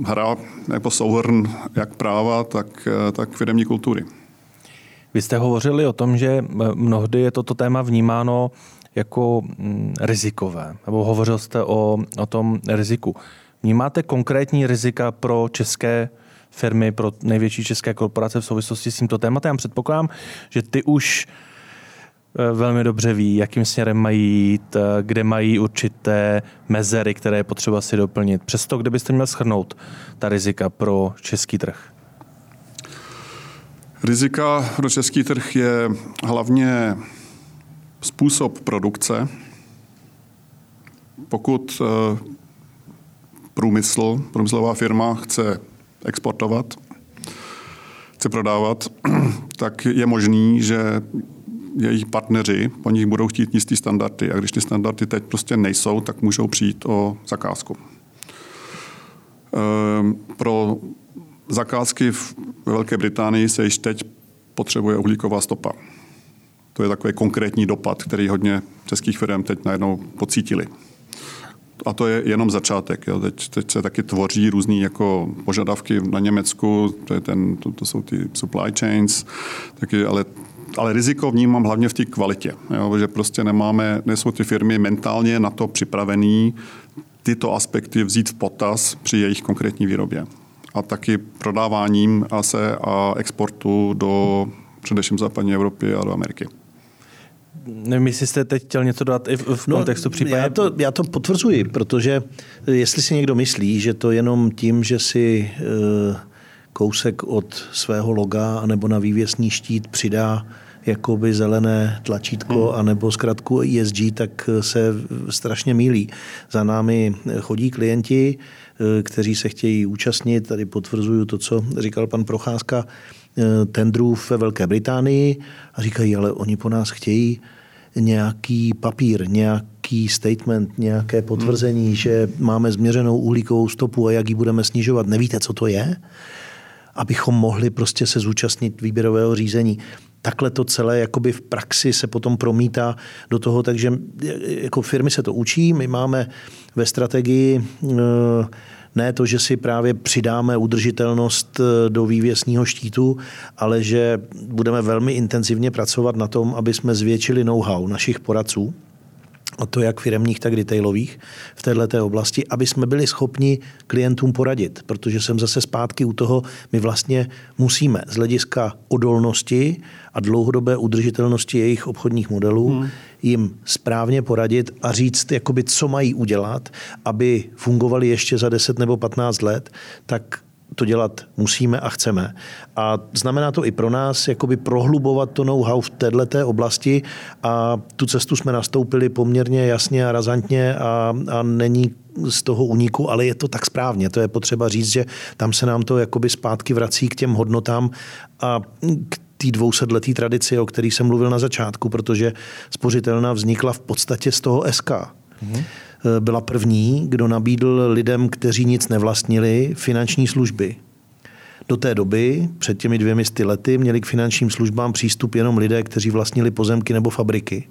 hra nebo souhrn jak práva, tak, eh, tak firmní kultury. Vy jste hovořili o tom, že eh, mnohdy je toto téma vnímáno jako mm, rizikové, nebo hovořil jste o, o tom riziku. Vnímáte konkrétní rizika pro české firmy, pro největší české korporace v souvislosti s tímto tématem? Předpokládám, že ty už eh, velmi dobře ví, jakým směrem mají jít, eh, kde mají určité mezery, které je potřeba si doplnit. Přesto, kdybyste měl schrnout ta rizika pro český trh? Rizika pro český trh je hlavně způsob produkce. Pokud eh, průmysl, průmyslová firma chce exportovat, chce prodávat, tak je možný, že jejich partneři po nich budou chtít jistý standardy a když ty standardy teď prostě nejsou, tak můžou přijít o zakázku. Ehm, pro zakázky v Velké Británii se již teď potřebuje uhlíková stopa. To je takový konkrétní dopad, který hodně českých firm teď najednou pocítili a to je jenom začátek. Jo. Teď, teď se taky tvoří různé jako požadavky na Německu, to, je ten, to, to jsou ty supply chains, taky, ale ale riziko vnímám hlavně v té kvalitě, jo, že prostě nemáme, nejsou ty firmy mentálně na to připravený tyto aspekty vzít v potaz při jejich konkrétní výrobě. A taky prodáváním ASE a exportu do především západní Evropy a do Ameriky nevím, jestli jste teď chtěl něco dodat i v, v no, kontextu případně. Já to, já to potvrzuji, protože jestli si někdo myslí, že to jenom tím, že si e, kousek od svého loga nebo na vývěsní štít přidá jakoby zelené tlačítko hmm. anebo zkratku ESG, tak se strašně mílí. Za námi chodí klienti, e, kteří se chtějí účastnit, tady potvrzuju to, co říkal pan Procházka, tendrů ve Velké Británii a říkají, ale oni po nás chtějí nějaký papír, nějaký statement, nějaké potvrzení, hmm. že máme změřenou uhlíkovou stopu a jak ji budeme snižovat. Nevíte, co to je? Abychom mohli prostě se zúčastnit výběrového řízení. Takhle to celé jakoby v praxi se potom promítá do toho, takže jako firmy se to učí. My máme ve strategii uh, ne to, že si právě přidáme udržitelnost eh, do vývěsního štítu, ale že budeme velmi intenzivně pracovat na tom, aby jsme zvětšili know-how našich poradců, a to jak firmních, tak retailových v této oblasti, aby jsme byli schopni klientům poradit, protože jsem zase zpátky u toho, my vlastně musíme z hlediska odolnosti a dlouhodobé udržitelnosti jejich obchodních modelů hmm. jim správně poradit a říct, jakoby, co mají udělat, aby fungovali ještě za 10 nebo 15 let, tak to dělat musíme a chceme. A znamená to i pro nás jakoby prohlubovat to know-how v této oblasti a tu cestu jsme nastoupili poměrně jasně a razantně a, a není z toho uniku, ale je to tak správně. To je potřeba říct, že tam se nám to jakoby zpátky vrací k těm hodnotám a k té dvousetletý tradici, o který jsem mluvil na začátku, protože spořitelna vznikla v podstatě z toho SK. Mm-hmm. Byla první, kdo nabídl lidem, kteří nic nevlastnili, finanční služby. Do té doby, před těmi dvěmi lety, měli k finančním službám přístup jenom lidé, kteří vlastnili pozemky nebo fabriky.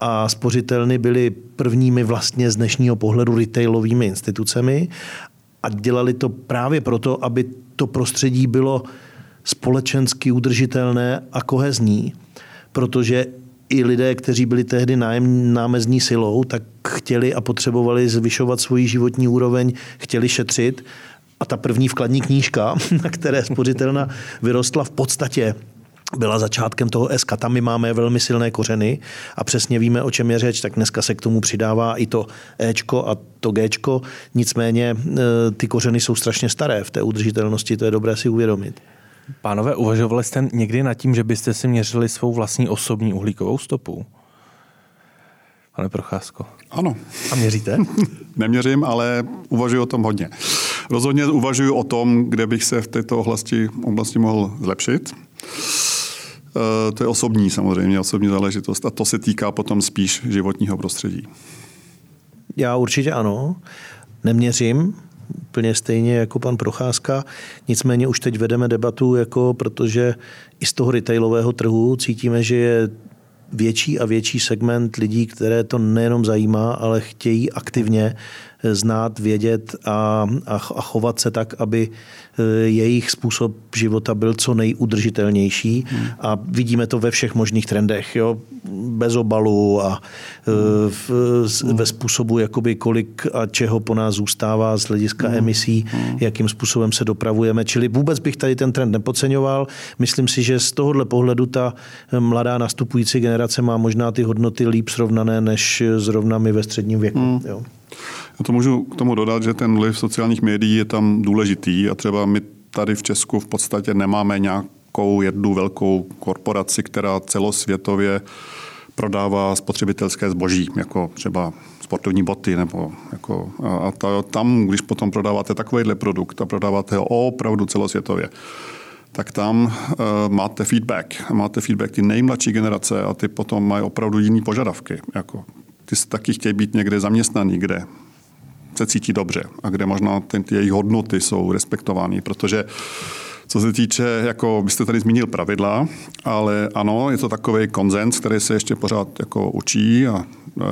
A spořitelny byly prvními vlastně z dnešního pohledu retailovými institucemi a dělali to právě proto, aby to prostředí bylo společensky udržitelné a kohezní, protože i lidé, kteří byli tehdy nájem, námezní silou, tak chtěli a potřebovali zvyšovat svoji životní úroveň, chtěli šetřit. A ta první vkladní knížka, na které spořitelna vyrostla v podstatě byla začátkem toho SK. Tam my máme velmi silné kořeny a přesně víme, o čem je řeč, tak dneska se k tomu přidává i to Ečko a to Gčko. Nicméně e, ty kořeny jsou strašně staré v té udržitelnosti, to je dobré si uvědomit. Pánové, uvažovali jste někdy nad tím, že byste si měřili svou vlastní osobní uhlíkovou stopu? Pane Procházko. Ano. A měříte? Neměřím, ale uvažuji o tom hodně. Rozhodně uvažuji o tom, kde bych se v této oblasti, oblasti mohl zlepšit. E, to je osobní samozřejmě, osobní záležitost a to se týká potom spíš životního prostředí. Já určitě ano. Neměřím, úplně stejně jako pan Procházka. Nicméně už teď vedeme debatu, jako protože i z toho retailového trhu cítíme, že je větší a větší segment lidí, které to nejenom zajímá, ale chtějí aktivně znát, vědět a, a, a chovat se tak, aby e, jejich způsob života byl co nejudržitelnější. Hmm. A vidíme to ve všech možných trendech. Jo? Bez obalu a e, v, ve způsobu, jakoby kolik a čeho po nás zůstává z hlediska hmm. emisí, hmm. jakým způsobem se dopravujeme. Čili vůbec bych tady ten trend nepodceňoval. Myslím si, že z tohohle pohledu ta mladá nastupující generace má možná ty hodnoty líp srovnané než zrovna my ve středním věku. Hmm. Jo. Já to můžu k tomu dodat, že ten vliv sociálních médií je tam důležitý a třeba my tady v Česku v podstatě nemáme nějakou jednu velkou korporaci, která celosvětově prodává spotřebitelské zboží, jako třeba sportovní boty. Nebo jako, a ta, tam, když potom prodáváte takovýhle produkt a prodáváte ho opravdu celosvětově, tak tam uh, máte feedback. Máte feedback ty nejmladší generace a ty potom mají opravdu jiný požadavky. Jako, ty taky chtějí být někde zaměstnaný, kde se cítí dobře a kde možná ty, ty jejich hodnoty jsou respektovány, protože co se týče, jako byste tady zmínil pravidla, ale ano, je to takový konzens, který se ještě pořád jako učí a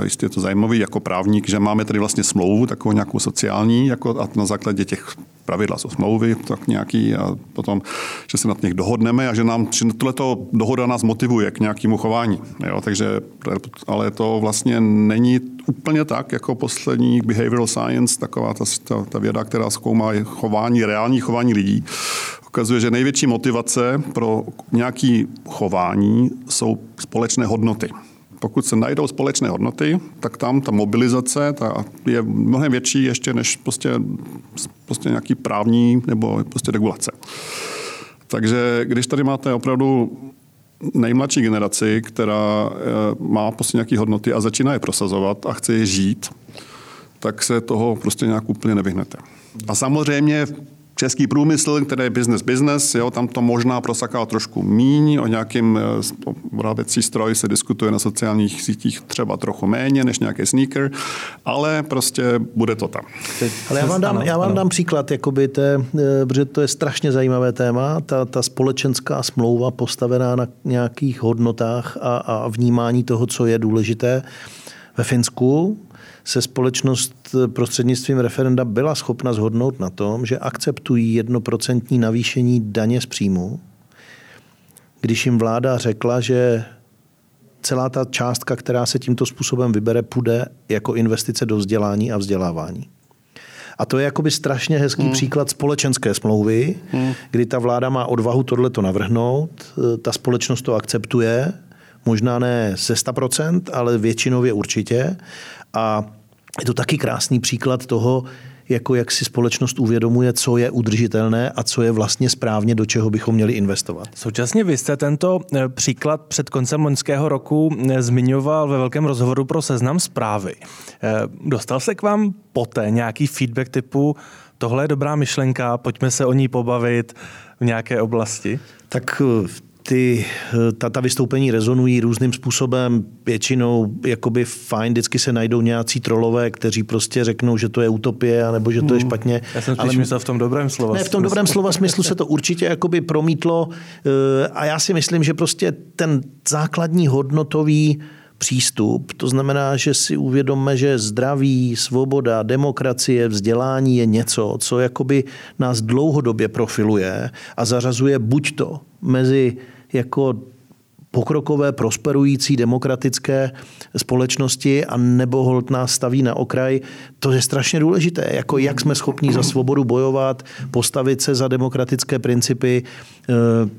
jistě je to zajímavý jako právník, že máme tady vlastně smlouvu, takovou nějakou sociální, jako a na základě těch pravidla jsou smlouvy, tak nějaký a potom, že se nad nich dohodneme a že nám, tohleto dohoda nás motivuje k nějakému chování. Jo, takže, ale to vlastně není úplně tak, jako poslední behavioral science, taková ta, ta, ta věda, která zkoumá chování, reální chování lidí, ukazuje, že největší motivace pro nějaké chování jsou společné hodnoty pokud se najdou společné hodnoty, tak tam ta mobilizace ta je mnohem větší ještě než prostě, prostě nějaký právní nebo prostě regulace. Takže když tady máte opravdu nejmladší generaci, která eh, má prostě nějaké hodnoty a začíná je prosazovat a chce je žít, tak se toho prostě nějak úplně nevyhnete. A samozřejmě Český průmysl, který je business business, jo, tam to možná prosaká trošku míň, o nějakým vyráběcí stroj se diskutuje na sociálních sítích třeba trochu méně než nějaký sneaker, ale prostě bude to tam. Ale já vám dám, já vám dám příklad, jakoby té, eh, protože to je strašně zajímavé téma, ta, ta společenská smlouva postavená na nějakých hodnotách a, a vnímání toho, co je důležité. Ve Finsku se společnost prostřednictvím referenda byla schopna zhodnout na tom, že akceptují jednoprocentní navýšení daně z příjmu, když jim vláda řekla, že celá ta částka, která se tímto způsobem vybere, půjde jako investice do vzdělání a vzdělávání. A to je jakoby strašně hezký hmm. příklad společenské smlouvy, hmm. kdy ta vláda má odvahu tohleto navrhnout, ta společnost to akceptuje, možná ne ze 100%, ale většinově určitě. A je to taky krásný příklad toho, jako jak si společnost uvědomuje, co je udržitelné a co je vlastně správně, do čeho bychom měli investovat. Současně vy jste tento eh, příklad před koncem loňského roku eh, zmiňoval ve velkém rozhovoru pro seznam zprávy. Eh, dostal se k vám poté nějaký feedback typu tohle je dobrá myšlenka, pojďme se o ní pobavit v nějaké oblasti? Tak ty, ta, ta vystoupení rezonují různým způsobem. Většinou jakoby fajn, vždycky se najdou nějací trolové, kteří prostě řeknou, že to je utopie, nebo že to je hmm. špatně. Já jsem ale myslel v tom dobrém slova Ne, v tom dobrém slova smyslu se to určitě jakoby promítlo eh, a já si myslím, že prostě ten základní hodnotový přístup. To znamená, že si uvědomme, že zdraví, svoboda, demokracie, vzdělání je něco, co jakoby nás dlouhodobě profiluje a zařazuje buď to mezi jako pokrokové, prosperující, demokratické společnosti a nebo hold nás staví na okraj, to je strašně důležité. Jako jak jsme schopni za svobodu bojovat, postavit se za demokratické principy, eh,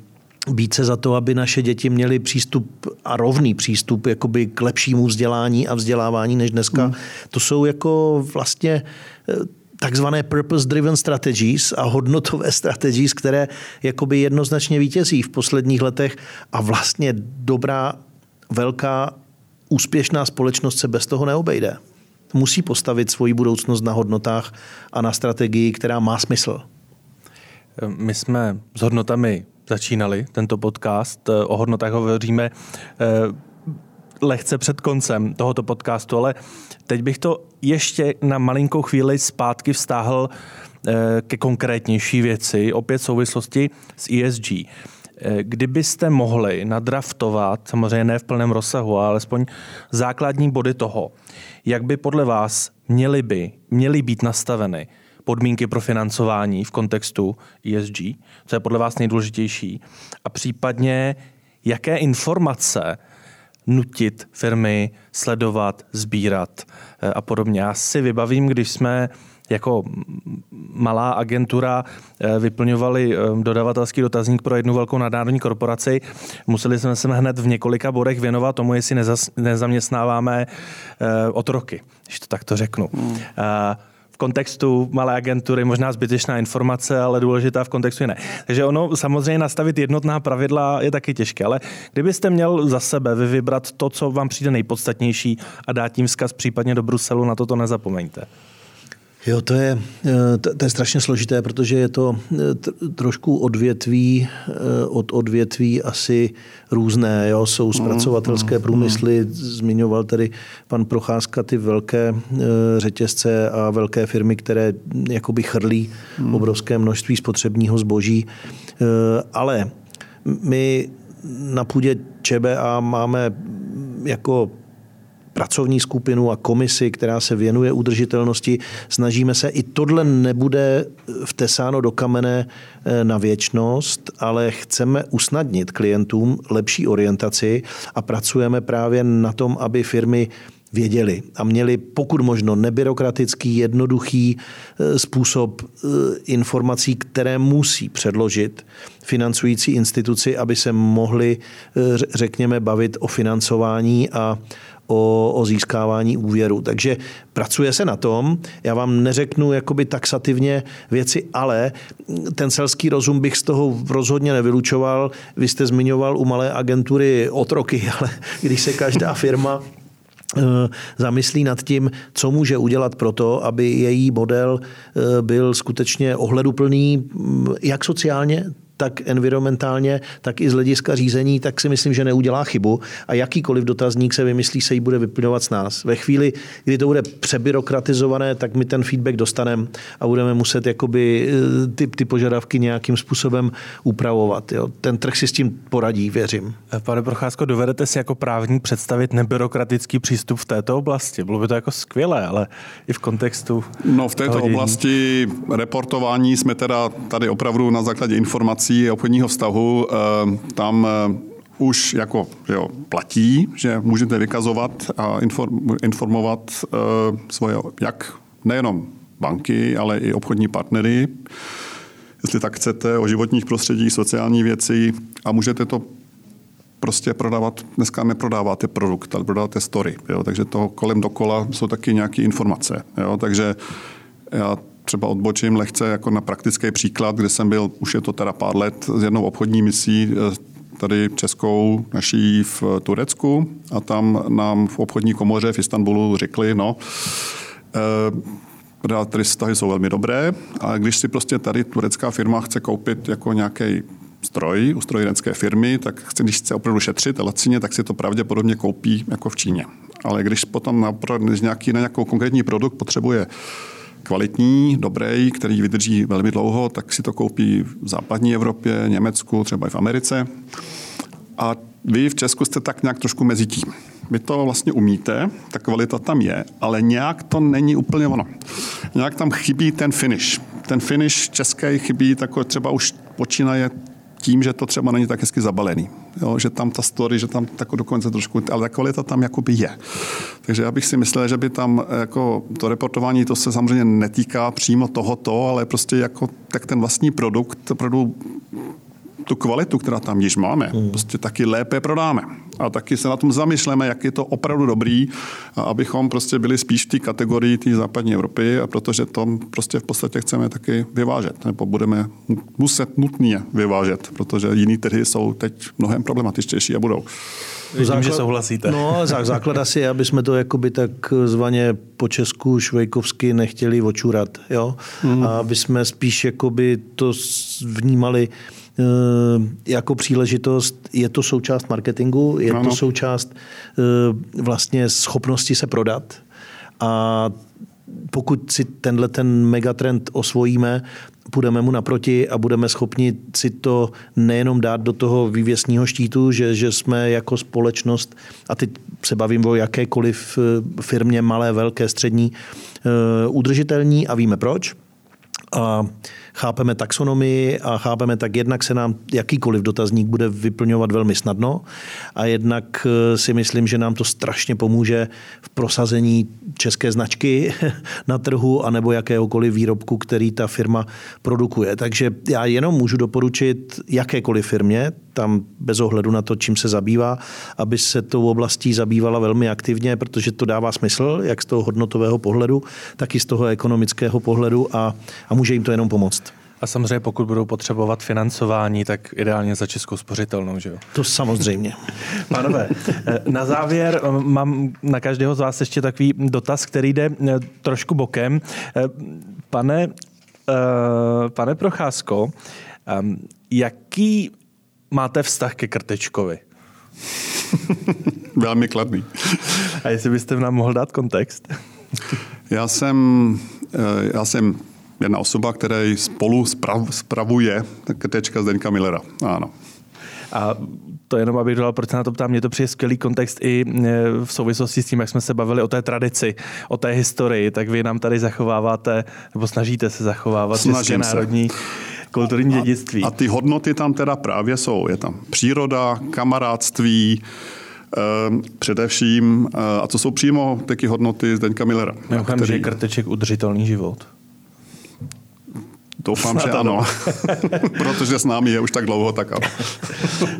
být se za to, aby naše děti měly přístup a rovný přístup jakoby k lepšímu vzdělání a vzdělávání než dneska. Hmm. To jsou jako vlastně eh, takzvané purpose-driven strategies a hodnotové strategies, které jakoby jednoznačně vítězí v posledních letech a vlastně dobrá, velká, úspěšná společnost se bez toho neobejde. Musí postavit svoji budoucnost na hodnotách a na strategii, která má smysl. My jsme s hodnotami začínali tento podcast. O hodnotách hovoříme eh, lehce před koncem tohoto podcastu, ale teď bych to ještě na malinkou chvíli zpátky vztáhl eh, ke konkrétnější věci, opět v souvislosti s ESG. Kdybyste mohli nadraftovat, samozřejmě ne v plném rozsahu, ale alespoň základní body toho, jak by podle vás měly, by, měly být nastaveny podmínky pro financování v kontextu ESG, co je podle vás nejdůležitější, a případně jaké informace nutit firmy sledovat, sbírat eh, a podobně. Já si vybavím, když jsme jako malá agentura eh, vyplňovali eh, dodavatelský dotazník pro jednu velkou nadnárodní korporaci. Museli jsme se hned v několika bodech věnovat tomu, jestli nezaměstnáváme otroky, když to takto řeknu. Hmm v kontextu malé agentury možná zbytečná informace, ale důležitá v kontextu jiné. Takže ono samozřejmě nastavit jednotná pravidla je taky těžké, ale kdybyste měl za sebe vy vybrat to, co vám přijde nejpodstatnější a dát tím vzkaz případně do Bruselu, na to to nezapomeňte. Jo, to je, eh, to, je strašně složité, protože je to eh, trošku odvětví eh, od odvětví asi různé. Jo? Jsou mm, zpracovatelské mm, průmysly, mm. zmiňoval tady pan Procházka ty velké řetězce a velké firmy, které jakoby chrlí obrovské množství spotřebního zboží. Ale my na půdě ČBA máme jako pracovní skupinu a komisi, která se věnuje udržitelnosti. Snažíme se, i tohle nebude vtesáno do kamene eh, na věčnost, ale chceme usnadnit klientům lepší orientaci a pracujeme právě na tom, aby firmy věděli a měli pokud možno nebyrokratický, jednoduchý eh, způsob eh, informací, které musí předložit financující instituci, aby se mohli, řekněme, bavit o financování a o, o získávání úvěru. Takže pracuje se na tom. Já vám neřeknu jakoby taxativně věci, ale ten selský rozum bych z toho rozhodně nevylučoval. Vy jste zmiňoval u malé agentury otroky, ale když se každá firma eh, zamyslí nad tím, co může udělat pro to, aby její model eh, byl skutečně ohleduplný, mm, jak sociálně, tak environmentálně, tak i z hlediska řízení, tak si myslím, že neudělá chybu a jakýkoliv dotazník se vymyslí, se jí bude vyplňovat s nás. Ve chvíli, kdy to bude přebyrokratizované, tak my ten feedback dostaneme a budeme muset jakoby eh, ty, ty požadavky nějakým způsobem upravovat. Jo. Ten trh si s tím poradí, věřím. Eh, pane Procházko, dovedete si jako právník představit nebyrokratický přístup v této oblasti? Bylo by to jako skvělé, ale i v kontextu. No v této oblasti reportování jsme teda tady opravdu na základě informací informací obchodního vztahu eh, tam eh, už jako jo, platí, že můžete vykazovat a informovat eh, svoje, jak nejenom banky, ale i obchodní partnery, jestli tak chcete, o životních prostředí, sociální věci a můžete to prostě prodávat, dneska neprodáváte produkt, ale prodáváte story. Jo? Takže to kolem dokola jsou taky nějaké informace. Jo? Takže já třeba odbočím lehce jako na praktický příklad, kde jsem byl, už je to teda pár let, s jednou obchodní misí eh, tady českou naší v Turecku a tam nám v obchodní komoře v Istanbulu řekli, no, eh, tady vztahy jsou velmi dobré, ale když si prostě tady turecká firma chce koupit jako nějaký stroj u strojírenské firmy, tak chce, když chce opravdu šetřit a lacině, tak si to pravděpodobně koupí jako v Číně. Ale když potom na, nějaký, na nějakou konkrétní produkt potřebuje kvalitní, dobrý, který vydrží velmi dlouho, tak si to koupí v západní Evropě, Německu, třeba i v Americe. A vy v Česku jste tak nějak trošku mezi tím. Vy to vlastně umíte, ta kvalita tam je, ale nějak to není úplně ono. Nějak tam chybí ten finish. Ten finish český chybí, tak třeba už počínaje tím, že to třeba není tak hezky zabalený. Jo, že tam ta story, že tam tak dokonce trošku, ale ta kvalita tam jakoby je. Takže já bych si myslel, že by tam jako to reportování, to se samozřejmě netýká přímo tohoto, ale prostě jako tak ten vlastní produkt, opravdu tu kvalitu, která tam již máme, hmm. prostě taky lépe prodáme. A taky se na tom zamýšleme, jak je to opravdu dobrý, abychom prostě byli spíš v té kategorii té západní Evropy, a protože to prostě v podstatě chceme taky vyvážet, nebo budeme muset nutně vyvážet, protože jiný trhy jsou teď mnohem problematičtější a budou. Vidím, základ, že souhlasíte. No, základ asi je, aby jsme to jakoby tak zvaně po Česku švejkovsky nechtěli očurat, jo? Hmm. A aby jsme spíš jakoby to vnímali jako příležitost. Je to součást marketingu, je ano. to součást eh, vlastně schopnosti se prodat. A pokud si tenhle ten megatrend osvojíme, půjdeme mu naproti a budeme schopni si to nejenom dát do toho vývěsního štítu, že, že jsme jako společnost, a teď se bavím o jakékoliv eh, firmě, malé, velké, střední, udržitelní a víme proč. A chápeme taxonomii a chápeme tak, jednak se nám jakýkoliv dotazník bude vyplňovat velmi snadno a jednak eh, si myslím, že nám to strašně pomůže v prosazení české značky na trhu anebo jakéhokoliv výrobku, který ta firma produkuje. Takže já jenom můžu doporučit jakékoliv firmě, tam bez ohledu na to, čím se zabývá, aby se tou oblastí zabývala velmi aktivně, protože to dává smysl, jak z toho hodnotového pohledu, tak i z toho ekonomického pohledu a, a může jim to jenom pomoct. A samozřejmě pokud budou potřebovat financování, tak ideálně za českou spořitelnou, že jo? To samozřejmě. Pánové, na závěr eh, mám na každého z vás ještě takový dotaz, který jde eh, trošku bokem. Eh, pane, pane Procházko, jaký máte vztah ke Krtečkovi? Velmi kladný. A jestli byste nám mohl dát kontext? Já jsem, já jsem jedna osoba, která spolu sprav, spravuje krtečka Zdeňka Millera. Ano. A to jenom, abych dodal, proč se na to ptám, mě to přijde skvělý kontext i e, v souvislosti s tím, jak jsme se bavili o té tradici, o té historii, tak vy nám tady zachováváte, nebo snažíte se zachovávat Snažím české národní kulturní dědictví. A, a ty hodnoty tam teda právě jsou. Je tam příroda, kamarádství, Uh, především, uh, a to jsou přímo taky hodnoty Zdeňka Millera. Mimochodem, který... že krteček udržitelný život. Doufám, že ano. Protože s námi je už tak dlouho, tak ano.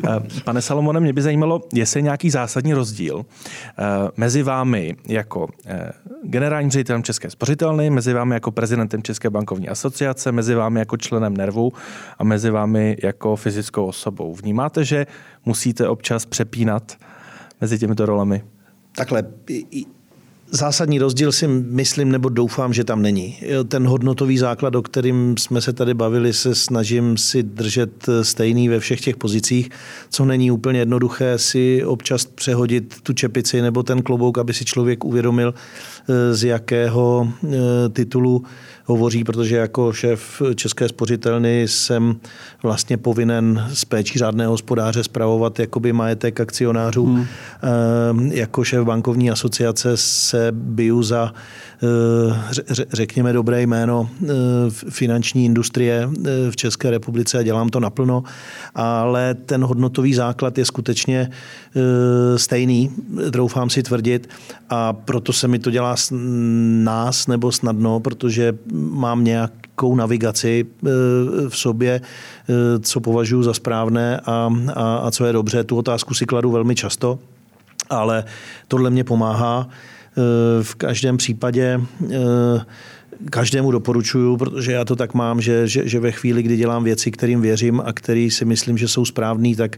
Eh, pane Salomone, mě by zajímalo, jestli je nějaký zásadní rozdíl eh, mezi vámi jako eh, generálním ředitelem České spořitelny, mezi vámi jako prezidentem České bankovní asociace, mezi vámi jako členem Nervu a mezi vámi jako fyzickou osobou. Vnímáte, že musíte občas přepínat mezi těmito rolemi? Takhle, Zásadní rozdíl si myslím nebo doufám, že tam není. Ten hodnotový základ, o kterým jsme se tady bavili, se snažím si držet stejný ve všech těch pozicích, co není úplně jednoduché si občas přehodit tu čepici nebo ten klobouk, aby si člověk uvědomil, z jakého eh, titulu hovoří, protože jako šéf České spořitelny jsem vlastně povinen z péčí řádného hospodáře zpravovat jakoby majetek akcionářů. Hmm. Ehm, jako šéf bankovní asociace se biju za řekněme dobré jméno eh, finanční industrie eh, v České republice a dělám to naplno, ale ten hodnotový základ je skutečně stejný, troufám si tvrdit a proto se mi to dělá s nás nebo snadno, protože mám nějakou navigaci eh, v sobě, eh, co považuji za správné a, a, a co je dobře. Tu otázku si kladu velmi často, ale tohle mě pomáhá. Eh, v každém případě každému doporučuju, protože já to tak mám, že, že, že ve chvíli, kdy dělám věci, kterým věřím a který si myslím, že jsou správný, tak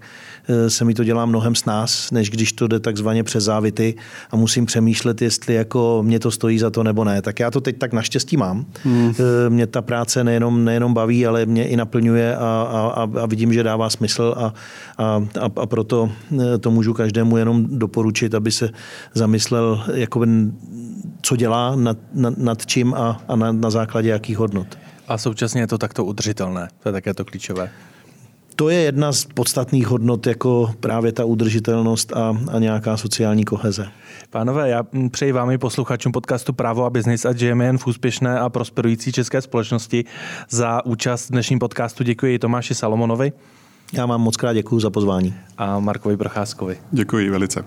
eh, se mi to dělá mnohem s nás, než když to jde takzvaně přes závity a musím přemýšlet, jestli jako mě to stojí za to nebo ne. Tak já to teď tak naštěstí mám. Hmm. Eh, mě ta práce nejenom, nejenom baví, ale mě i naplňuje a, a, a vidím, že dává smysl a, a, a proto eh, to můžu každému jenom doporučit, aby se zamyslel, jako co dělá, nad, nad, nad čím a, a na, na základě jakých hodnot. A současně je to takto udržitelné. To je také to klíčové. To je jedna z podstatných hodnot, jako právě ta udržitelnost a, a nějaká sociální koheze. Pánové, já přeji vám i posluchačům podcastu Právo a biznis a žijeme jen v úspěšné a prosperující české společnosti za účast v dnešním podcastu. Děkuji Tomáši Salomonovi. Já vám moc krát děkuji za pozvání. A Markovi Procházkovi. Děkuji velice.